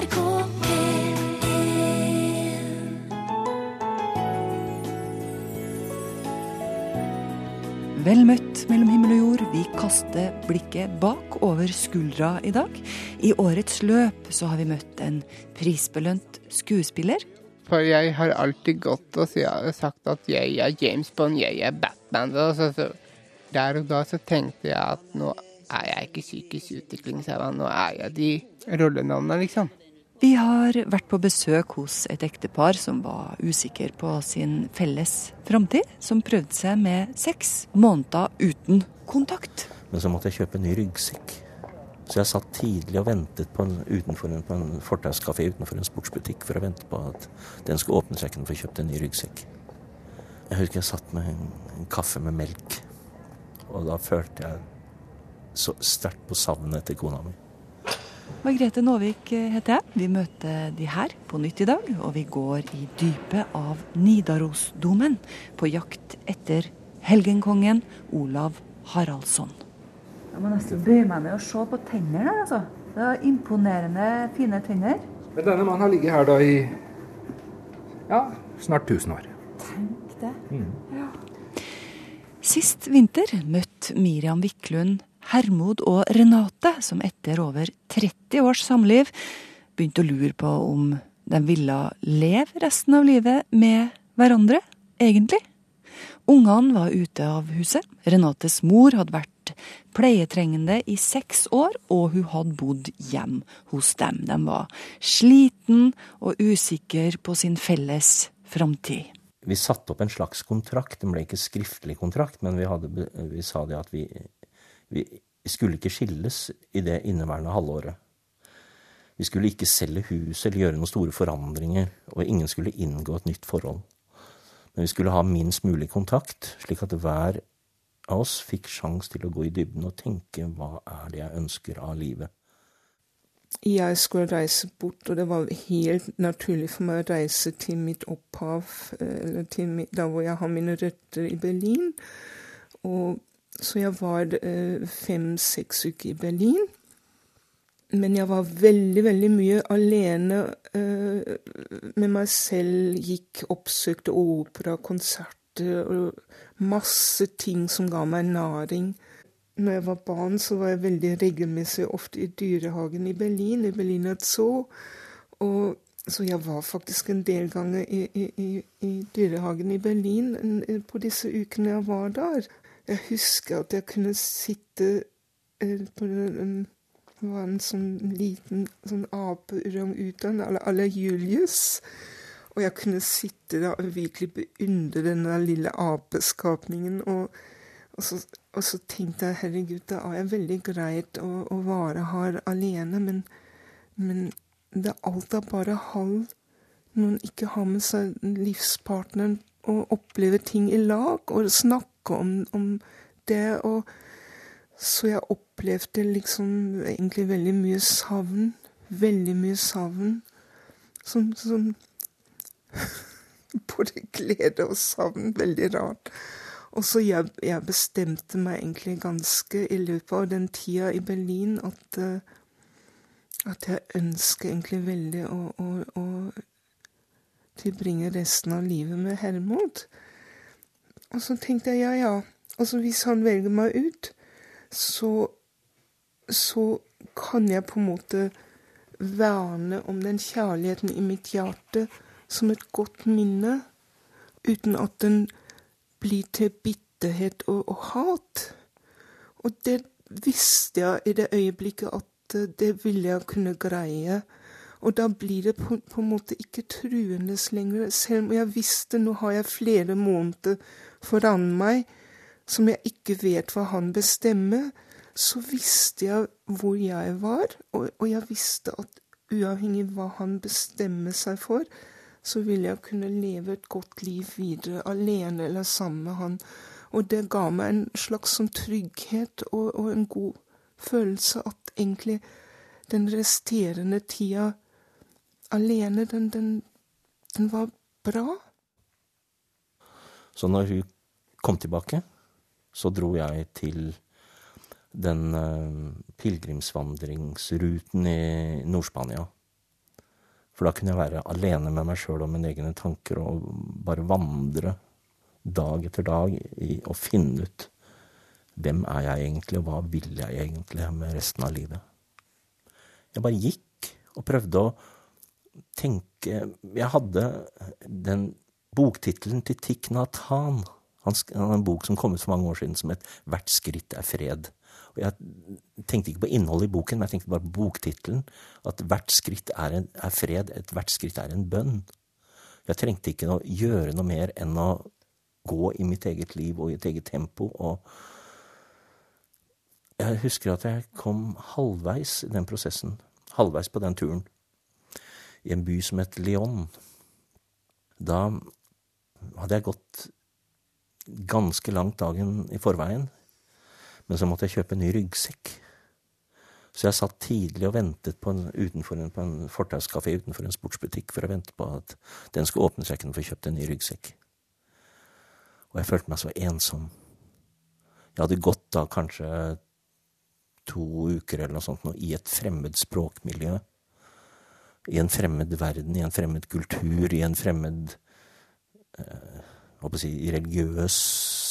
NRK P1 Vel møtt mellom himmel og jord. Vi kaster blikket bak over skuldra i dag. I årets løp så har vi møtt en prisbelønt skuespiller. For jeg har alltid gått og sagt at jeg er James Bond, jeg er Batman. Og så, så, der og da så tenkte jeg at nå er jeg ikke psykisk utviklingshemma, nå er jeg de rollenavnene, liksom. Vi har vært på besøk hos et ektepar som var usikker på sin felles framtid, som prøvde seg med seks måneder uten kontakt. Men så måtte jeg kjøpe en ny ryggsekk. Så jeg satt tidlig og ventet på en, utenfor en, en fortauskafé utenfor en sportsbutikk for å vente på at den skulle åpne så for få kjøpt en ny ryggsekk. Jeg husker jeg satt med en, en kaffe med melk, og da følte jeg så sterkt på savnet etter kona mi. Margrethe Nåvik eh, heter jeg. Vi møter de her på nytt i dag, og vi går i dypet av Nidarosdomen på jakt etter helgenkongen Olav Haraldsson. Jeg må nesten bøye meg ned og se på tennene der, altså. Det er imponerende fine tenner. Men denne mannen har ligget her da i ja, snart 1000 år. Tenk det. Ja. Sist vinter møtte Miriam Wiklund Hermod og Renate, som etter over 30 års samliv begynte å lure på om de ville leve resten av livet med hverandre, egentlig. Ungene var ute av huset. Renates mor hadde vært pleietrengende i seks år, og hun hadde bodd hjem hos dem. De var sliten og usikker på sin felles framtid. Vi satte opp en slags kontrakt. Den ble ikke skriftlig kontrakt, men vi, hadde, vi sa det at vi, vi skulle ikke skilles i det inneværende halvåret. Vi skulle ikke selge huset eller gjøre noen store forandringer, og ingen skulle inngå et nytt forhold. Men vi skulle ha minst mulig kontakt, slik at hver av oss fikk sjans til å gå i dybden og tenke hva er det jeg ønsker av livet. Jeg skulle reise bort, og det var helt naturlig for meg å reise til mitt opphav, eh, eller til der hvor jeg har mine røtter i Berlin. Og, så jeg var eh, fem-seks uker i Berlin. Men jeg var veldig, veldig mye alene eh, med meg selv. Gikk, oppsøkte opera, konserter og masse ting som ga meg næring. Når jeg var barn, så var jeg veldig regelmessig ofte i dyrehagen i Berlin, i Berliner Zoo. Og, så jeg var faktisk en del ganger i, i, i, i dyrehagen i Berlin på disse ukene jeg var der. Jeg husker at jeg kunne sitte eh, på den, en- det var en sånn liten sånn ape-orang-utan, eller Julius. Og jeg kunne sitte der og virkelig beundre denne lille apeskapningen. Og, og, så, og så tenkte jeg herregud, det er veldig greit å, å være her alene, men, men det alt er bare halv når en ikke har med seg livspartneren og opplever ting i lag og snakke om, om det. og så jeg opplevde liksom egentlig veldig mye savn. Veldig mye savn. Som, som Både glede og savn. Veldig rart. Og så jeg, jeg bestemte meg egentlig ganske i løpet av den tida i Berlin at, eh, at jeg ønsker egentlig veldig å, å, å tilbringe resten av livet med Hermod. Og så tenkte jeg ja, ja. Altså hvis han velger meg ut, så, så kan jeg på en måte verne om den kjærligheten i mitt hjerte som et godt minne, uten at den blir til bitterhet og, og hat. Og det visste jeg i det øyeblikket at eh, det ville jeg kunne greie. Og da blir det på, på en måte ikke truende lenger, selv om jeg visste nå har jeg flere måneder foran meg som jeg ikke vet hva han bestemmer, så visste jeg hvor jeg var, og, og jeg visste at uavhengig hva han bestemmer seg for, så ville jeg kunne leve et godt liv videre, alene eller sammen med han. Og det ga meg en slags sånn trygghet og, og en god følelse at egentlig den resterende tida alene, den, den, den var bra. Så når hun kom tilbake, så dro jeg til den uh, pilegrimsvandringsruten i Nord-Spania. For da kunne jeg være alene med meg sjøl og mine egne tanker og bare vandre dag etter dag i å finne ut hvem er jeg egentlig, og hva vil jeg egentlig med resten av livet. Jeg bare gikk og prøvde å tenke Jeg hadde den boktittelen til Thich Nathan, Hanh. Han har en bok som kom ut for mange år siden som het 'Hvert skritt er fred'. Og Jeg tenkte ikke på innholdet i boken, men jeg tenkte bare på boktittelen. At hvert skritt er, en, er fred, et hvert skritt er en bønn. Jeg trengte ikke å gjøre noe mer enn å gå i mitt eget liv og i et eget tempo. og jeg husker at jeg kom halvveis i den prosessen, halvveis på den turen, i en by som het Lyon. Da hadde jeg gått ganske langt dagen i forveien, men så måtte jeg kjøpe en ny ryggsekk. Så jeg satt tidlig og ventet på en, en, en fortauskafé utenfor en sportsbutikk for å vente på at den skulle åpne så jeg kunne få kjøpt en ny ryggsekk. Og jeg følte meg så ensom. Jeg hadde gått da kanskje to uker eller noe sånt nå, i et fremmed språkmiljø. I en fremmed verden, i en fremmed kultur, i en fremmed eh, si, religiøs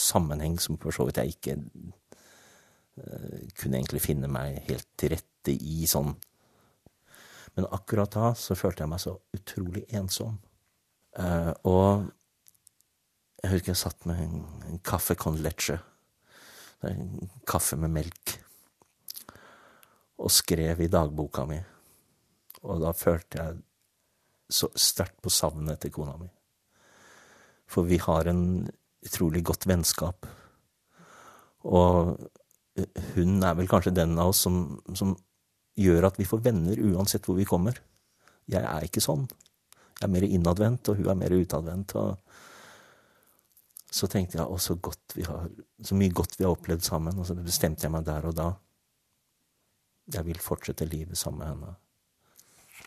sammenheng som for så vidt jeg ikke eh, kunne egentlig finne meg helt til rette i sånn. Men akkurat da så følte jeg meg så utrolig ensom. Eh, og jeg husker jeg satt med en, en kaffe con leche, en kaffe med melk, og skrev i dagboka mi. Og da følte jeg så sterkt på savnet etter kona mi. For vi har en utrolig godt vennskap. Og hun er vel kanskje den av oss som, som gjør at vi får venner uansett hvor vi kommer. Jeg er ikke sånn. Jeg er mer innadvendt, og hun er mer utadvendt. så tenkte jeg å, så, så mye godt vi har opplevd sammen. Og så bestemte jeg meg der og da. Jeg vil fortsette livet sammen med henne.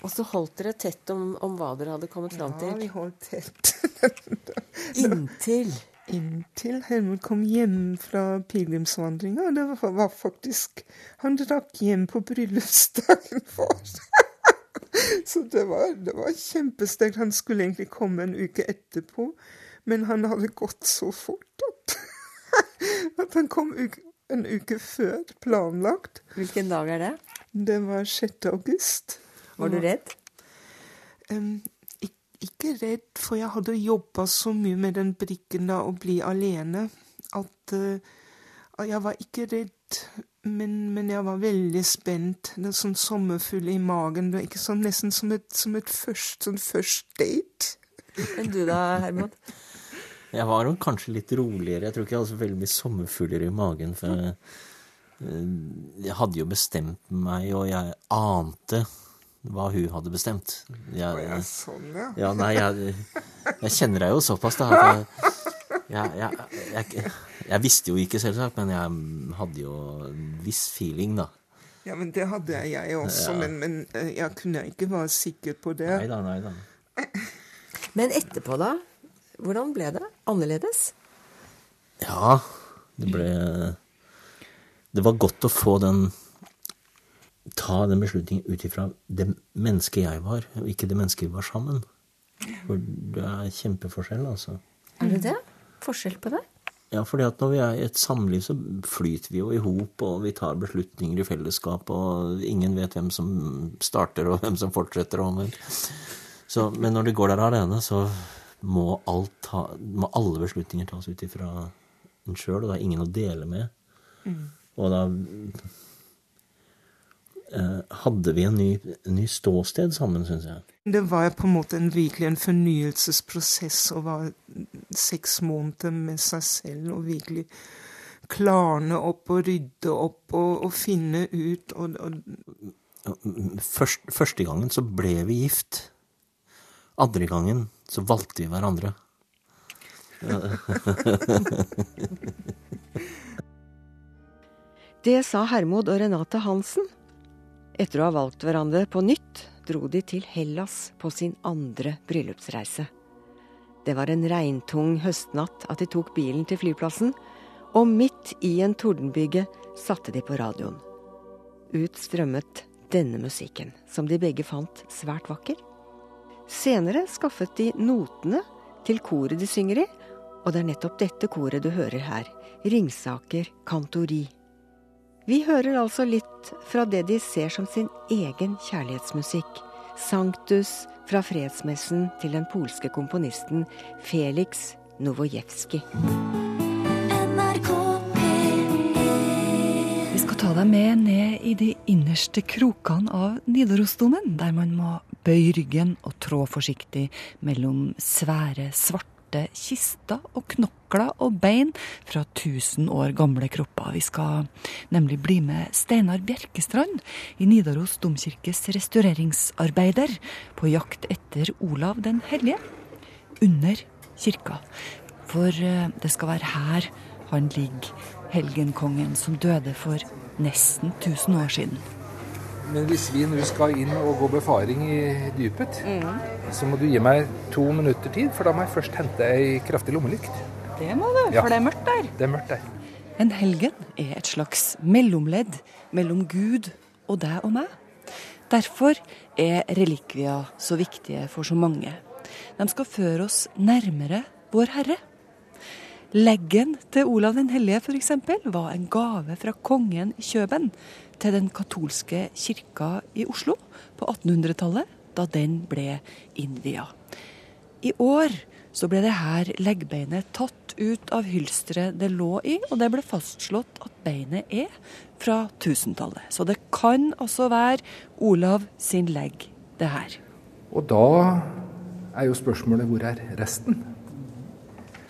Og så holdt dere tett om, om hva dere hadde kommet fram til? Ja, vi holdt tett. Inntil? Inntil Helmut kom hjem fra pilegrimsvandringa. Det var, var, faktisk Han drakk hjem på bryllupsdagen vår. så det var, det var kjempesterkt. Han skulle egentlig komme en uke etterpå, men han hadde gått så fort at, at han kom uke, en uke før planlagt. Hvilken dag er det? Det var 6. august. Var du redd? Um, ikke redd, for jeg hadde jobba så mye med den brikken da, å bli alene, at uh, jeg var ikke redd. Men, men, jeg var veldig spent. Det er sånn sommerfugl i magen. Det er ikke sånn, Nesten som et, som et først, sånn first date. Men du da, Hermod? Jeg var nok kanskje litt roligere. Jeg tror ikke jeg hadde så veldig mye sommerfugler i magen. For jeg, jeg hadde jo bestemt meg, og jeg ante hva hun hadde bestemt. Jeg, jeg, sånn, ja. ja nei, jeg, jeg, kjenner deg jo såpass, da. At jeg, jeg, visste jo ikke, selvsagt, men jeg hadde jo en viss feeling, da. Ja, men det hadde jeg også, ja. men, men, eh, jeg kunne ikke være sikker på det. Nei da, nei da. Men etterpå, da? Hvordan ble det? Annerledes? Ja, det ble Det var godt å få den ta den beslutningen ut ifra det mennesket jeg var, og ikke det mennesket vi var sammen. For det er kjempeforskjell, altså. Er det det? Forskjell på det? Ja, fordi at når vi er i et samliv, så flyter vi jo i hop, og vi tar beslutninger i fellesskap, og ingen vet hvem som starter, og hvem som fortsetter, og så, Men når du går der alene, så må, ta, må alle beslutninger tas ut ifra en sjøl, og det er ingen å dele med. Mm. Og da hadde vi en ny, en ny ståsted sammen, syns jeg. Det var på en måte en, virkelig en fornyelsesprosess å være seks måneder med seg selv og virkelig klarne opp og rydde opp og, og finne ut og, og Først, Første gangen så ble vi gift. Andre gangen så valgte vi hverandre. Det sa Hermod og Renate Hansen etter å ha valgt hverandre på nytt, dro de til Hellas på sin andre bryllupsreise. Det var en regntung høstnatt at de tok bilen til flyplassen, og midt i en tordenbyge satte de på radioen. Ut strømmet denne musikken, som de begge fant svært vakker. Senere skaffet de notene til koret de synger i, og det er nettopp dette koret du hører her, Ringsaker kantori. Vi hører altså litt fra det de ser som sin egen kjærlighetsmusikk. Sanktus fra fredsmessen til den polske komponisten Felix Novojevskij. Vi skal ta deg med ned i de innerste krokene av Nidarosdomen, der man må bøye ryggen og trå forsiktig mellom svære, svarte kister og knokler og bein fra tusen år gamle kropper. Vi skal nemlig bli med Steinar Bjerkestrand i Nidaros domkirkes restaureringsarbeider på jakt etter Olav den hellige under kirka. For eh, det skal være her han ligger, helgenkongen som døde for nesten 1000 år siden. Men hvis vi nå skal inn og gå befaring i dypet, så må du gi meg to minutter tid, for da må jeg først hente ei kraftig lommelykt. Det må du, Ja. for det er mørkt der. Det er mørkt der. En helgen er et slags mellomledd mellom Gud og deg og meg. Derfor er relikvier så viktige for så mange. De skal føre oss nærmere Vår Herre. Leggen til Olav den hellige f.eks. var en gave fra kongen i Kjøben til den katolske kirka i Oslo på 1800-tallet, da den ble innvia. I år så ble det her leggbeinet tatt ut av hylsteret det lå i, og det ble fastslått at beinet er fra 1000-tallet. Så det kan altså være Olav sin legg, det her. Og da er jo spørsmålet hvor er resten?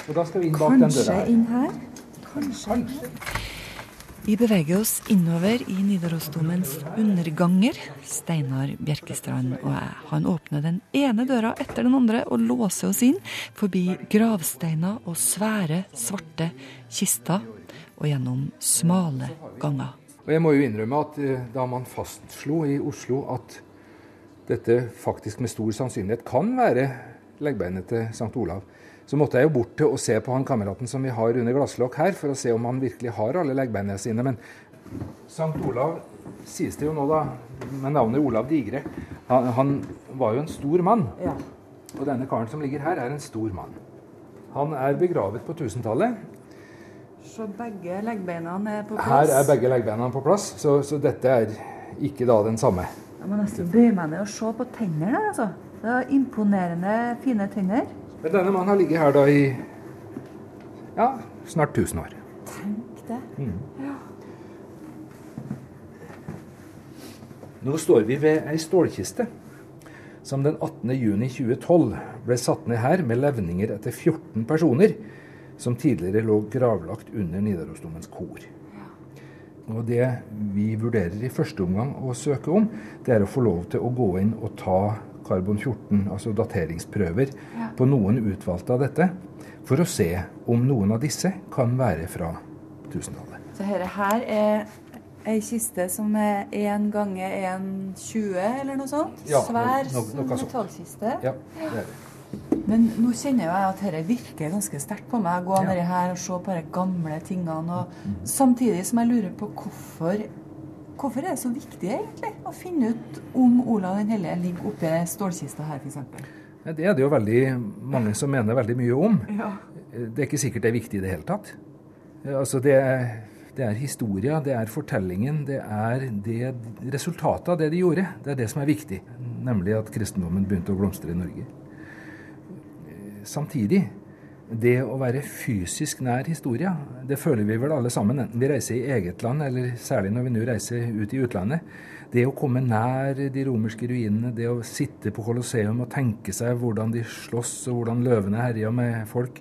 Og da skal vi inn bak den døra her. inn her? Kanskje. Vi beveger oss innover i Nidarosdomens underganger. Steinar Bjerkestrand og jeg. Han åpner den ene døra etter den andre og låser oss inn forbi gravsteiner og svære, svarte kister og gjennom smale ganger. Og jeg må jo innrømme at eh, da man fastslo i Oslo at dette faktisk med stor sannsynlighet kan være leggbeinet til St. Olav, så måtte jeg jo bort til å se på han kameraten som vi har under glasslokk her, for å se om han virkelig har alle leggbeina sine. Men St. Olav sies det jo nå, da, med navnet Olav Digre. Han, han var jo en stor mann. Ja. Og denne karen som ligger her, er en stor mann. Han er begravet på 1000-tallet. Så begge leggbeina er på plass? Her er begge leggbeina på plass, så, så dette er ikke da den samme. Jeg må nesten bøye meg ned og se på tennene her, altså. Det er imponerende fine tenner. Men denne mannen har ligget her da i ja, snart 1000 år. Tenk det. Nå står vi ved ei stålkiste som den 18. juni 2012 ble satt ned her med levninger etter 14 personer som tidligere lå gravlagt under Nidarosdomens kor. Og Det vi vurderer i første omgang å søke om, det er å få lov til å gå inn og ta karbon-14, altså dateringsprøver, på noen utvalgte av dette, for å se om noen av disse kan være fra 1000-tallet. Så dette her er ei kiste som er 1 ganger 1,20 eller noe sånt. Ja, Svær no- no- sånt. metallkiste. Ja, det er det. Men nå kjenner jeg at dette virker ganske sterkt på meg. Gå Ja. nedi her og se på de gamle tingene. Og samtidig som jeg lurer på hvorfor Hvorfor er det så viktig egentlig å finne ut om Olav den hellige ligger oppi stålkista her, f.eks.? Det er det jo veldig mange som mener veldig mye om. Ja. Det er ikke sikkert det er viktig i det hele tatt. Altså det, det er historia, det er fortellingen, det er det, resultatet av det de gjorde. Det er det som er viktig, nemlig at kristendommen begynte å blomstre i Norge. Samtidig, det å være fysisk nær historia, det føler vi vel alle sammen, enten vi reiser i eget land, eller særlig når vi nå reiser ut i utlandet. Det å komme nær de romerske ruinene, det å sitte på Colosseum og tenke seg hvordan de slåss og hvordan løvene herja med folk,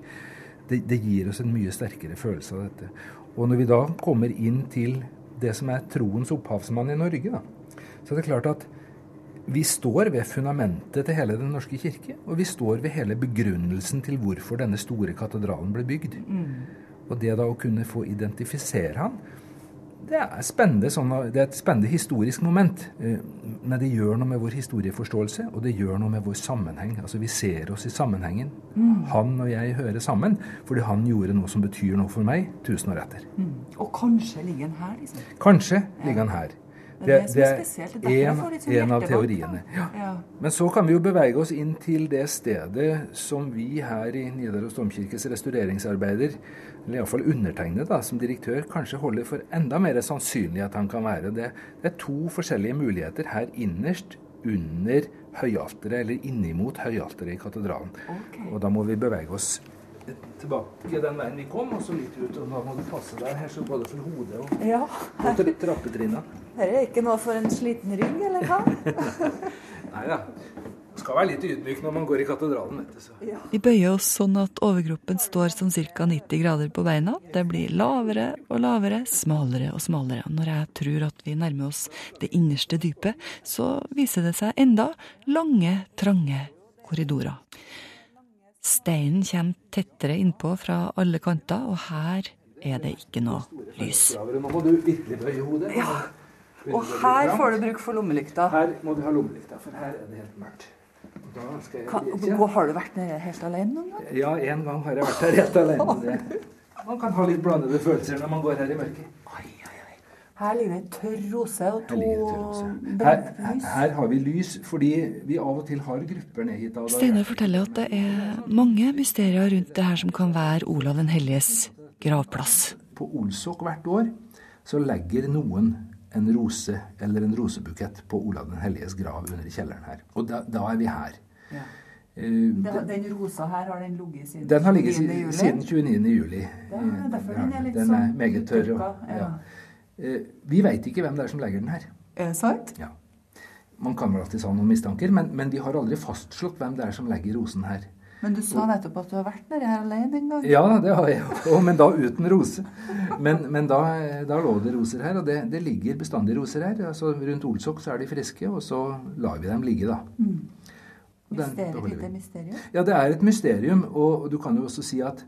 det, det gir oss en mye sterkere følelse av dette. Og når vi da kommer inn til det som er troens opphavsmann i Norge, da, så er det klart at vi står ved fundamentet til hele Den norske kirke, og vi står ved hele begrunnelsen til hvorfor denne store katedralen ble bygd. Og det da å kunne få identifisere han, det er, spennende, sånn, det er et spennende historisk moment. eh, Men det gjør noe med vår historieforståelse, og det gjør noe med vår sammenheng. Altså Vi ser oss i sammenhengen. Han og jeg hører sammen fordi han gjorde noe som betyr noe for meg tusen år etter. Og kanskje ligger han her, liksom. Kanskje ligger han her. Det det er. Det er litt sånn en av teoriene. Ja. Ja. Men så kan vi jo bevege oss inn til det stedet som vi her i Nidaros domkirkes restaureringsarbeider, eller iallfall undertegnet da, som direktør, kanskje holder for enda mer sannsynlig at han kan være. Det, det er to forskjellige muligheter her innerst under høyalteret, eller innimot høyalteret i katedralen. Okay. Og da må vi bevege oss tilbake den veien vi kom, og så litt ut. Og da må du passe deg her, så både for hodet og, ja. og trappetrinnene. Dette er ikke noe for en sliten rygg, eller hva? Nei da. Skal være litt ydmyk når man går i katedralen. Ja. Vi bøyer oss sånn at overkroppen står sånn ca. 90 grader på beina. Det blir lavere og lavere, smalere og smalere. Når jeg tror at vi nærmer oss det innerste dypet, så viser det seg enda lange, trange korridorer. Steinen kommer tettere innpå fra alle kanter, og her er det ikke noe lys. Nå må du virkelig bøye hodet. Ja. Og her får du bruk for lommelykta. Her må du ha lommelykta, for her er det helt mørkt. Kan, har du vært nede helt alene noen gang? Ja, en gang har jeg vært her helt alene. Det. Man kan ha litt blandede følelser når man går her i mørket. Her ligger det en tørr rose og to her, her, her, har vi lys fordi vi av og til har grupper ned hit. Steinar forteller at det er mange mysterier rundt det her som kan være Olav den helliges gravplass. På Olsok hvert år så legger noen en rose eller en rosebukett på Olav den helliges grav under kjelleren her. Og da, da er vi her. Ja. Uh, den rosa her, har den ligget siden Den har ligget siden, siden 29. juli. Det er derfor den er litt den er sånn meget tørr. Og, ja. Uh, vi veit ikke hvem det er som legger den her. Er det sant? Ja. Man kan vel alltid ha noen mistanker, men, men vi har aldri fastslått hvem det er som legger rosen her. Men du sa nettopp at du har vært nedi her alene en gang? Ja, det har jeg òg, men da uten rose. Men, men da, da, lå det roser her, og det, det, ligger bestandig roser her. Altså Rundt Olsok så er de friske, og så lar vi dem ligge, da. Mm. Mysteriet, mysterium? Ja, det er et mysterium. Og, du kan jo også si at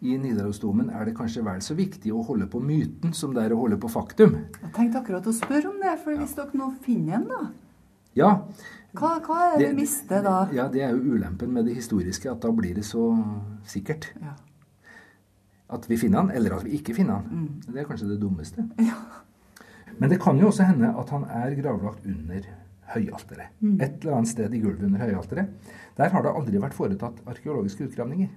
i Nidarosdomen er det kanskje vel så viktig å holde på myten som det er å holde på faktum. Jeg tenkte akkurat å spørre om det, for hvis dere nå finner en, da Ja, hva, hva, er det, det vi mister da? Ja, Det er jo ulempen med det historiske, at da blir det så sikkert. Ja. At vi finner han, eller at vi ikke finner han. Mm. Det er kanskje det dummeste. Ja. Men det kan jo også hende at han er gravlagt under høyalteret. Mm. Et eller annet sted i gulvet under høyalteret. Der har det aldri vært foretatt arkeologiske utgravninger.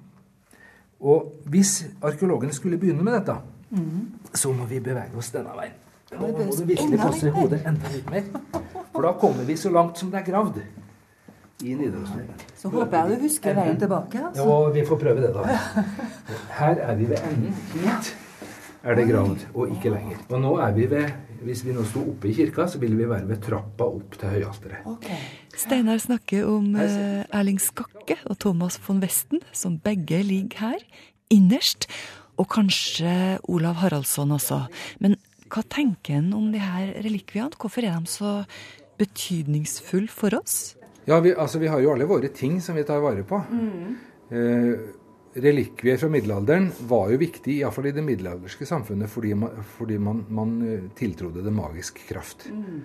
Og hvis arkeologene skulle begynne med dette, mm. så må vi bevege oss denne veien. Nå må du virkelig passe hodet enda litt mer. For da kommer vi så langt som det er gravd i Nidarosdomen. Så håper jeg du husker veien tilbake. Altså. Ja, vi får prøve det, da. Her er vi ved enden. Hit er det gravd, og ikke lenger. Og nå er vi ved Hvis vi nå sto oppe i kirka, så ville vi være ved trappa opp til høyalteret. Okay. Steinar snakker om uh, Erling Skakke og Thomas von Westen, som begge ligger her, innerst. Og kanskje Olav Haraldsson også. Men hva tenker en om de her relikviene? Hvorfor er de så betydningsfulle for oss? Ja, vi, altså, vi har jo alle våre ting som vi tar vare på. Mm. Eh, relikvier fra middelalderen var jo viktig, iallfall i det middelalderske samfunnet, fordi man, fordi man, man eh, tiltrodde det magisk kraft. Mm.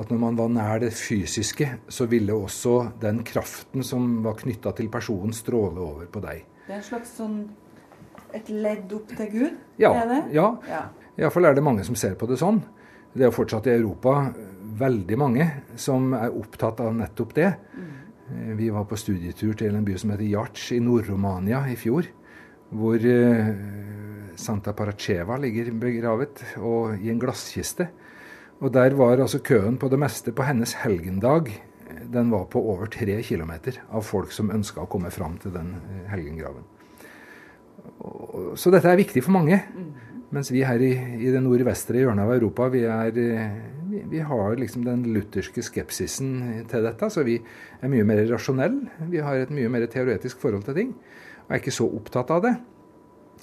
At når man var nær det fysiske, så ville også den kraften som var knytta til personen, stråle over på deg. Det er en slags sånn et ledd opp til Gud? Ja. Er det? ja. ja. Iallfall er det mange som ser på det sånn. Det er fortsatt i Europa veldig mange som er opptatt av nettopp det. Mm. Vi var på studietur til en by som heter Jarts i Nord-Romania i fjor. Hvor eh, Santa Paraceva ligger begravet, og i en glasskiste. Og der var altså køen på det meste på hennes helgendag. Den var på over tre kilometer av folk som ønska å komme fram til den eh, helgengraven. Så dette er viktig for mange. Mens vi her i, i det nordvestre hjørnet av Europa, vi, er, vi, vi, har liksom den lutherske skepsisen til dette. Så vi er mye mer rasjonelle. Vi har et mye mer teoretisk forhold til ting. Og er ikke så opptatt av det.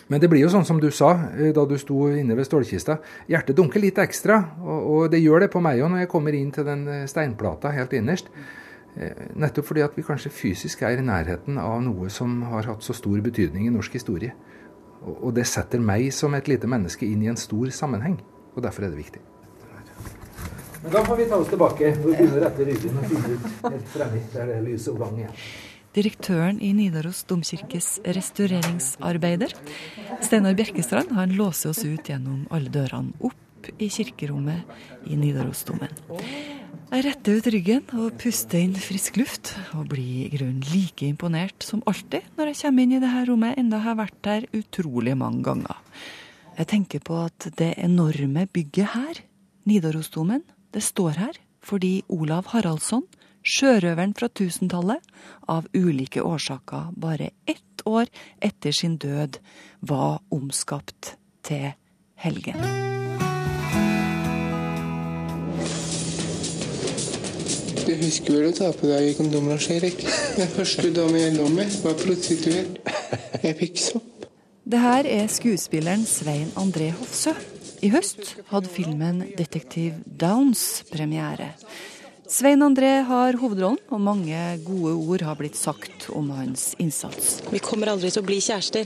Men det blir jo sånn som du sa eh, da du sto inne ved stålkista. Hjertet dunker litt ekstra. Og, og det gjør det på meg òg når jeg kommer inn til den eh, steinplata helt innerst. Eh, nettopp fordi at vi kanskje fysisk er i nærheten av noe som har hatt så stor betydning i norsk historie. Og det setter meg som et lite menneske inn i en stor sammenheng. Og derfor er det viktig. Men da får vi ta oss tilbake og begynne å rette ryggen og finne ut helt fremme der det er lys og gang igjen. Direktøren i Nidaros domkirkes restaureringsarbeider, Steinar Bjerkestrand, han låser oss ut gjennom alle dørene opp i kirkerommet i Nidarosdomen. Jeg retter ut ryggen og puster inn frisk luft, og blir i grunnen like imponert som alltid når jeg kommer inn i dette rommet, enda jeg har vært der utrolig mange ganger. Jeg tenker på at det enorme bygget her, Nidarosdomen, det står her fordi Olav Haraldsson, sjørøveren fra tusentallet, av ulike årsaker bare ett år etter sin død var omskapt til helgen. Du husker vel å ta på deg kondomer, Erik? Den første dame jeg lå med, var prostituert. Jeg fikk sopp. Det her er skuespilleren Svein André Hofsø. I høst hadde filmen 'Detektiv Downs' premiere. Svein André har hovedrollen, og mange gode ord har blitt sagt om hans innsats. Vi kommer aldri til å bli kjærester.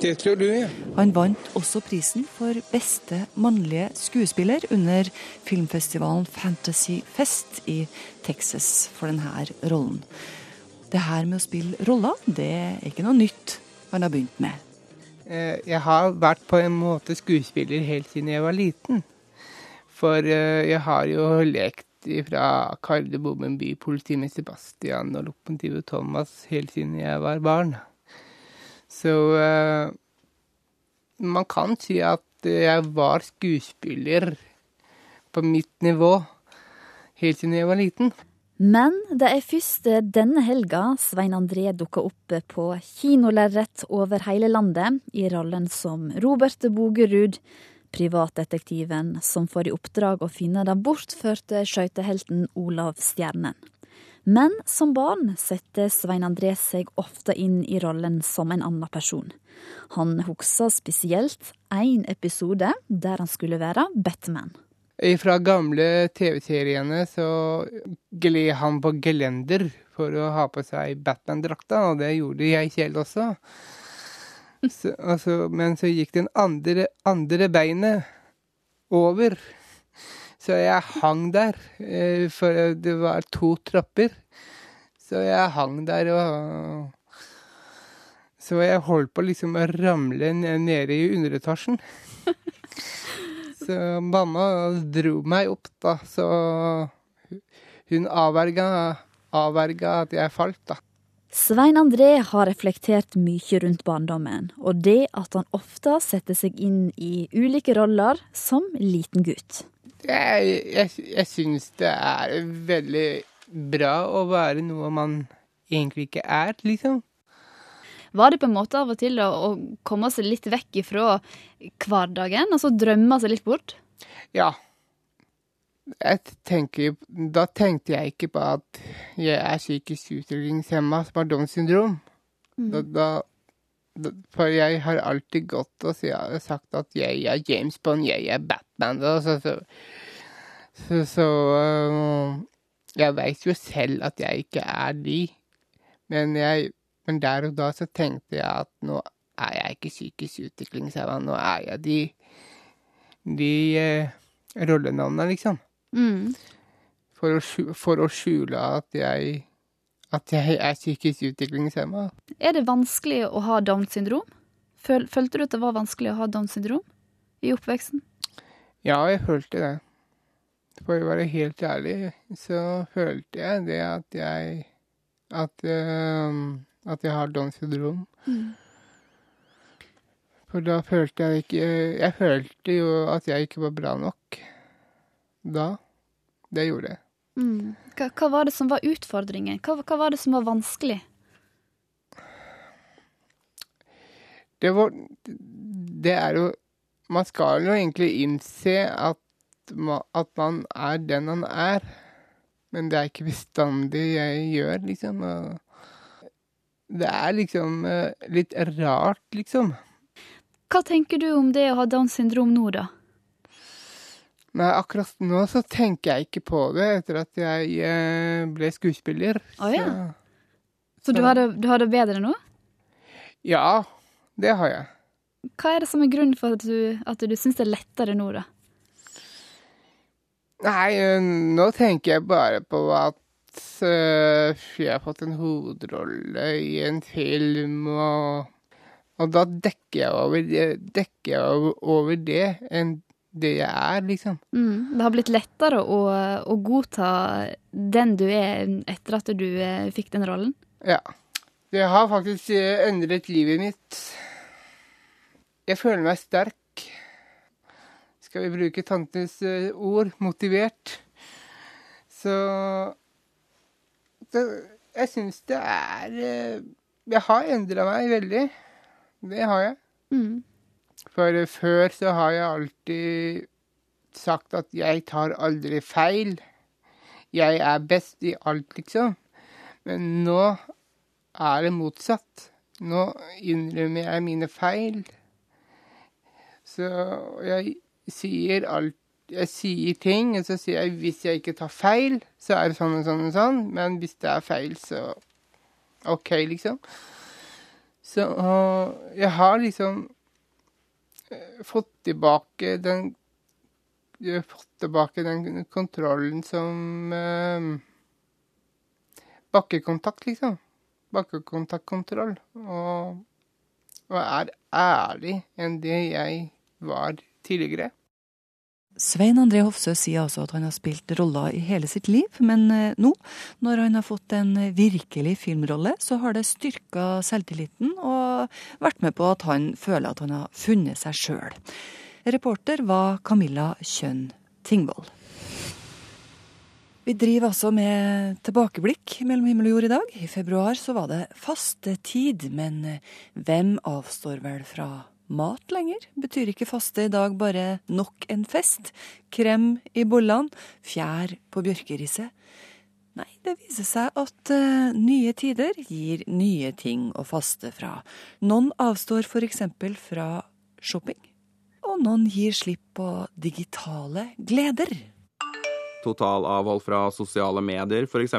Det tror du, ja. Han vant også prisen for beste mannlige skuespiller under filmfestivalen Fantasy Fest i Texas for denne rollen. Det her med å spille roller, det er ikke noe nytt han har begynt med. Eh, Jeg har vært på en måte skuespiller helt siden jeg var liten. For eh, jeg har jo lekt fra Kardemommen by, politimester Sebastian og lokomotivet Thomas helt siden jeg var barn. Så uh, man kan si at jeg var skuespiller på mitt nivå helt siden jeg var liten. Men det er først denne helga Svein André dukker opp på kinolerret over hele landet i rollen som Robert Bogerud, privatdetektiven som får i oppdrag å finne den bortførte skøytehelten Olav Stjernen. Men som barn setter Svein André seg ofte inn i rollen som en annen person. Han husker spesielt én episode der han skulle være Batman. Fra gamle TV-seriene så gled han på gelender for å ha på seg Batman-drakta, og det gjorde jeg selv også. Så, altså, men så gikk den andre, andre beinet over. Så jeg hang der, eh, for det var to trapper. Så jeg hang der og Så jeg holdt på liksom å ramle nede i underetasjen. Så mamma dro meg opp, da, så hun avverga, avverga at jeg falt, da. Svein André har reflektert mye rundt barndommen, og det at han ofte setter seg inn i ulike roller som liten gutt. Jeg, jeg, jeg syns det er veldig bra å være noe man egentlig ikke er, liksom. Var det på en måte av og til å, å komme seg litt vekk ifra hverdagen, altså drømme seg litt bort? Ja. Tenker, da tenkte jeg ikke på at jeg er psykisk utviklingshemma som har Downs syndrom. Mm. da, da, for jeg har alltid gått og sagt at jeg er James Bond, jeg er Batman. Og så så, så, så øh, Jeg veit jo selv at jeg ikke er de. Men, jeg, men der og da så tenkte jeg at nå er jeg ikke psykisk utviklingshemma. Nå er jeg de, de eh, rollenavnene, liksom. Mm. For å, for å skjule at jeg, at jeg er psykisk utviklingshemma. Er det vanskelig å ha Downs syndrom? Føl, følte du at det var vanskelig å ha Downs syndrom i oppveksten? Ja, jeg følte det. For å være helt ærlig, så følte jeg det at jeg At, uh, at jeg har Downs syndrom. For da følte jeg ikke Jeg følte jo at jeg ikke var bra nok. Da. Det gjorde jeg. Mm. Hva, hva var det som var utfordringen? Hva, hva var det som var vanskelig? Det var Det er jo Man skal jo egentlig innse at, at man er den man er. Men det er ikke bestandig jeg gjør, liksom. Det er liksom eh, litt rart, liksom. Hva tenker du om det å ha Downs syndrom nå, da? Men akkurat nå så tenker jeg ikke på det etter at jeg eh, ble skuespiller. Oh, ja. Så, Så du har det, du har det bedre nå? ja, det har jeg. Hva er det som er grunnen for at du, at du syns det er lettere nå, da? Nei, eh, nå tenker jeg bare på at eh, jeg har fått en hovedrolle i en film, og, og da dekker jeg over dekker jeg over, over det en det jeg er, liksom. Mm. Det har blitt lettere å, å, godta den du er etter at du eh, fikk den rollen? Ja. Det har faktisk eh, endret livet mitt. Jeg føler meg sterk. Skal vi bruke tantes eh, ord motivert. Så, så jeg syns det er Jeg har endra meg veldig. Det har jeg. Mm. For før så har jeg alltid sagt at jeg tar aldri feil. Jeg er best i alt, liksom. Men nå er det motsatt. Nå innrømmer jeg mine feil. Så jeg sier alt Jeg sier ting, og så sier jeg hvis jeg ikke tar feil, så er det sånn og sånn og sånn. Men hvis det er feil, så OK, liksom. Så jeg har liksom fått tilbake den fått tilbake den kontrollen som eh, Bakkekontakt, liksom. Bakkekontaktkontroll. Og, og er ærlig enn det jeg var tidligere. Svein André Hofsø sier altså at han har spilt roller i hele sitt liv, men eh, nå, når han har fått en virkelig filmrolle, så har det styrka selvtilliten og vært med på at han føler at han har funnet seg sjøl. Reporter var Camilla Kjønn Tingvoll. Vi driver altså med tilbakeblikk mellom himmel og jord i dag. I februar så var det fastetid, men eh, hvem avstår vel fra mat lenger. Betyr ikke faste i dag bare nok en fest? Krem i bollene, fjær på bjørkerisset? Nei, det viser seg at uh, nye tider gir nye ting å faste fra. Noen avstår f.eks. fra shopping, og noen gir slipp på digitale gleder. Totalavhold fra sosiale medier, f.eks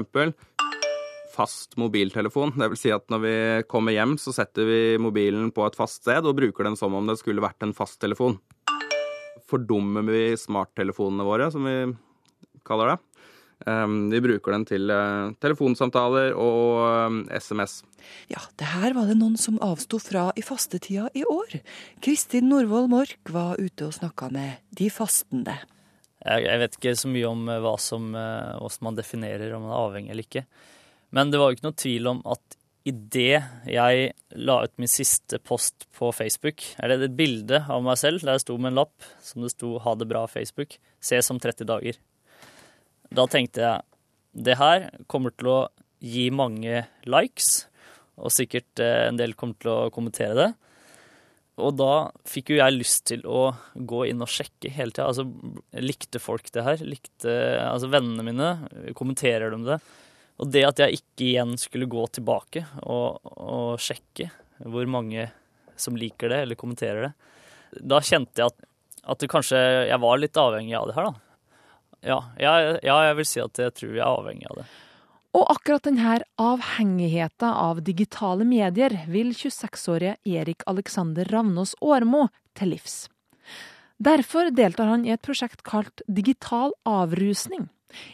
fast mobiltelefon. Det vil si at når vi kommer hjem, så setter vi mobilen på et fast sted og bruker den som om det skulle vært en fasttelefon. Fordummer vi smarttelefonene våre, som vi kaller det. Ehm, vi bruker den til eh, telefonsamtaler og SMS. Eh, ja, det her var det noen som avsto fra i fastetida i år. Kristin Norvoll Mork var ute og snakka med de fastende. Jeg vet ikke så mye om eh, hva som, hvordan man definerer om man er avhengig eller ikke. Men det var jo ikke noe tvil om at idet jeg la ut min siste post på Facebook, er det et bilde av meg selv der jeg sto med en lapp som det sto 'Ha det bra, Facebook', ses om 30 dager. Da tenkte jeg det her kommer til å gi mange likes, og sikkert eh, en del kommer til å kommentere det. Og da fikk jo jeg lyst til å gå inn og sjekke hele tida. Altså, likte folk det her? Likte altså vennene mine? Kommenterer de det? Og det at jeg ikke igjen skulle gå tilbake og, og, sjekke hvor mange som liker det eller kommenterer det, da kjente jeg at, at kanskje jeg var litt avhengig av det her, da. Ja, jeg, ja, jeg vil si at jeg tror jeg er avhengig av det. Og akkurat denne avhengigheten av digitale medier vil 26-årige Erik Alexander Ravnås Årmo til livs. Derfor deltar han i et prosjekt kalt Digital avrusning.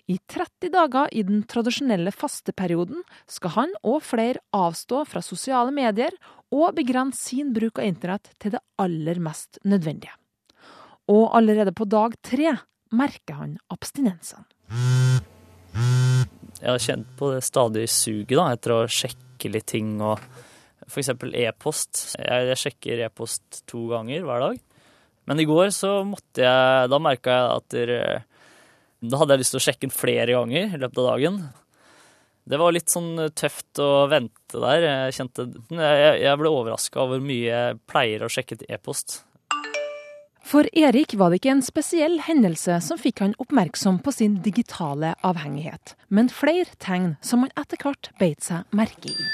I 30 dager i den tradisjonelle fasteperioden skal han og flere avstå fra sosiale medier og begrense sin bruk av internett til det aller mest nødvendige. Og allerede på dag tre merker han abstinensene. Jeg har kjent på det stadige suget da, etter å sjekke litt ting og f.eks. e-post. Jeg, jeg sjekker e-post to ganger hver dag. Men i går så måtte jeg Da merka jeg at dere da hadde jeg lyst til å sjekke den flere ganger i løpet av dagen. Det var litt sånn tøft å vente der. Jeg, kjente, jeg ble overraska over hvor mye jeg pleier å sjekke til e-post. For Erik var det ikke en spesiell hendelse som fikk han oppmerksom på sin digitale avhengighet, men flere tegn som han etter hvert beit seg merke i.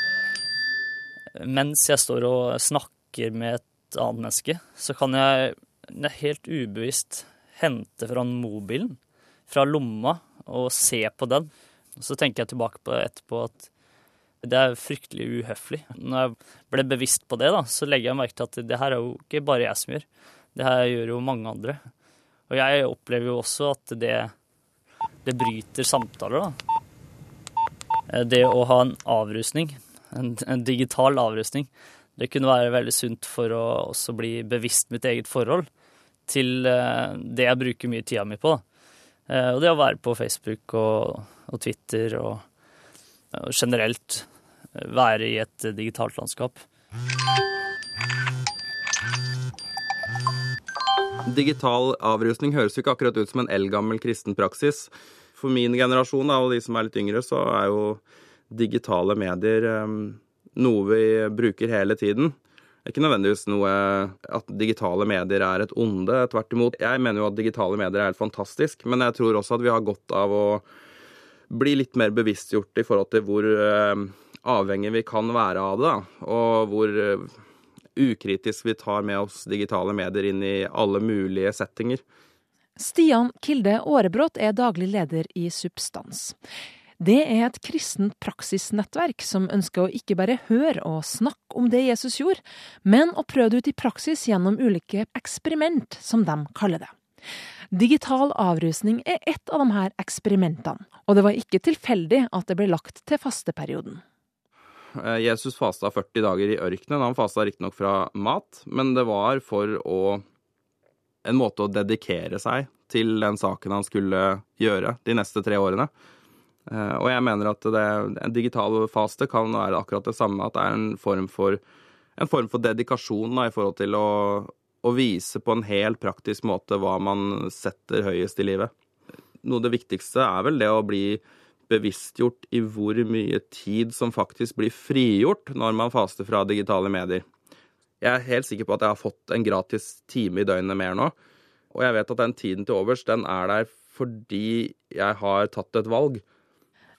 Mens jeg står og snakker med et annet menneske, så kan jeg helt ubevisst hente fra mobilen fra lomma og se på den. Så tenker jeg tilbake på etterpå at det er fryktelig uhøflig. Når jeg ble bevisst på det, da, så legger jeg merke til at det her er jo ikke bare jeg som gjør. Det her gjør jo mange andre. Og jeg opplever jo også at det, det bryter samtaler, da. Det å ha en avrusning, en, en digital avrusning, det kunne være veldig sunt for å også bli bevisst mitt eget forhold til det jeg bruker mye tida mi på. Og det å være på Facebook og, og Twitter og, og generelt være i et digitalt landskap. Digital avrusning høres jo ikke akkurat ut som en eldgammel kristen praksis. For min generasjon og de som er litt yngre, så er jo digitale medier noe vi bruker hele tiden. Det er ikke nødvendigvis noe at digitale medier er et onde. Tvert imot. Jeg mener jo at digitale medier er helt fantastisk, men jeg tror også at vi har godt av å bli litt mer bevisstgjort i forhold til hvor uh, avhengig vi kan være av det, og hvor uh, ukritisk vi tar med oss digitale medier inn i alle mulige settinger. Stian Kilde Årebrott er daglig leder i Substans. Det er et kristent praksisnettverk som ønsker å ikke bare høre og snakke om det Jesus gjorde, men å prøve det ut i praksis gjennom ulike eksperiment, som de kaller det. Digital avrusning er ett av de her eksperimentene, og det var ikke tilfeldig at det ble lagt til fasteperioden. Eh, Jesus fasta 40 dager i ørkenen. Han fasta riktignok fra mat, men det var for å En måte å dedikere seg til den saken han skulle gjøre de neste tre årene. Eh, og jeg mener at det, en digital faste kan være akkurat det samme, at det er en form for, en form for dedikasjon da, i forhold til å, å vise på en helt praktisk måte hva man setter høyest i livet. Noe av det viktigste er vel det å bli bevisstgjort i hvor mye tid som faktisk blir frigjort når man faster fra digitale medier. Jeg er helt sikker på at jeg har fått en gratis time i døgnet mer nå. Og jeg vet at den tiden til overs, den er der fordi jeg har tatt et valg.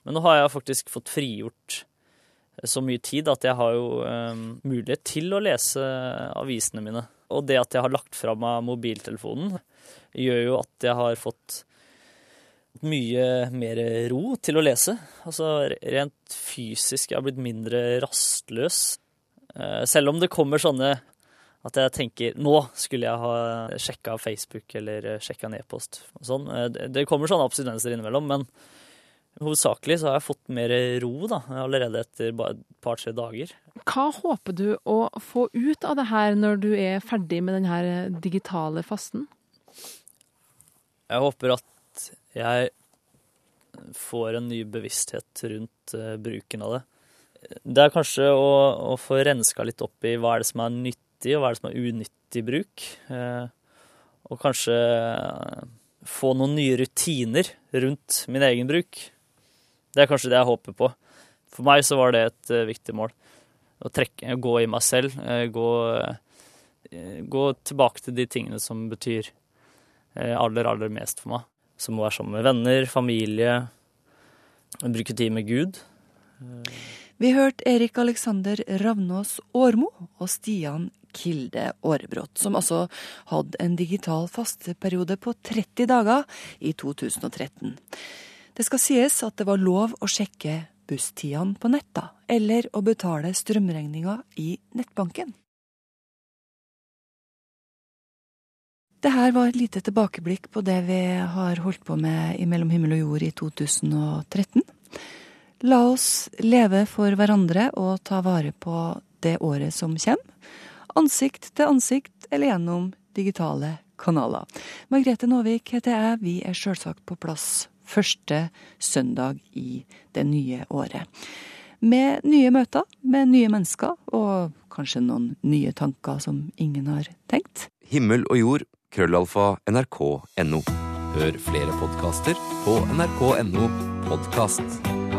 Men nå har jeg faktisk fått frigjort så mye tid at jeg har jo um, mulighet til å lese avisene mine. Og det at jeg har lagt fra meg mobiltelefonen, gjør jo at jeg har fått mye mer ro til å lese. Altså rent fysisk. Jeg har blitt mindre rastløs. Eh, selv om det kommer sånne at jeg tenker nå skulle jeg ha sjekka Facebook eller sjekka en e-post. Sånn. Eh, det kommer sånne abstinenser innimellom, men hovedsakelig så har jeg fått mer ro da, allerede etter bare et par-tre dager. Hva håper du å få ut av det her når du er ferdig med denne digitale fasten? Jeg håper at jeg får en ny bevissthet rundt uh, bruken av det. Det er kanskje å, å, få renska litt opp i hva er det som er nyttig, og hva er det som er unyttig bruk. Uh, og kanskje uh, få noen nye rutiner rundt min egen bruk. Det er kanskje det jeg håper på. For meg så var det et viktig mål. Å trekke, gå i meg selv. Gå, gå tilbake til de tingene som betyr aller, aller mest for meg som å være sammen med venner, familie, bruke tid med Gud. Vi hørte Erik Alexander Ravnås Årmo og Stian Kilde Årebrott, som altså hadde en digital fasteperiode på 30 dager i 2013. Det skal sies at det var lov å sjekke busstidene på netta, eller å betale strømregninga i nettbanken. Det her var et lite tilbakeblikk på det vi har holdt på med i Mellom himmel og jord i 2013. La oss leve for hverandre og ta vare på det året som kommer. Ansikt til ansikt eller gjennom digitale kanaler. Margrethe Nåvik heter jeg. Vi er sjølsagt på plass første søndag i det nye året. Med nye møter med nye mennesker, og kanskje noen nye tanker som ingen har tenkt. Himmel og jord krøllalfa nrk.no. Hør flere podkaster på nrk.no podkast.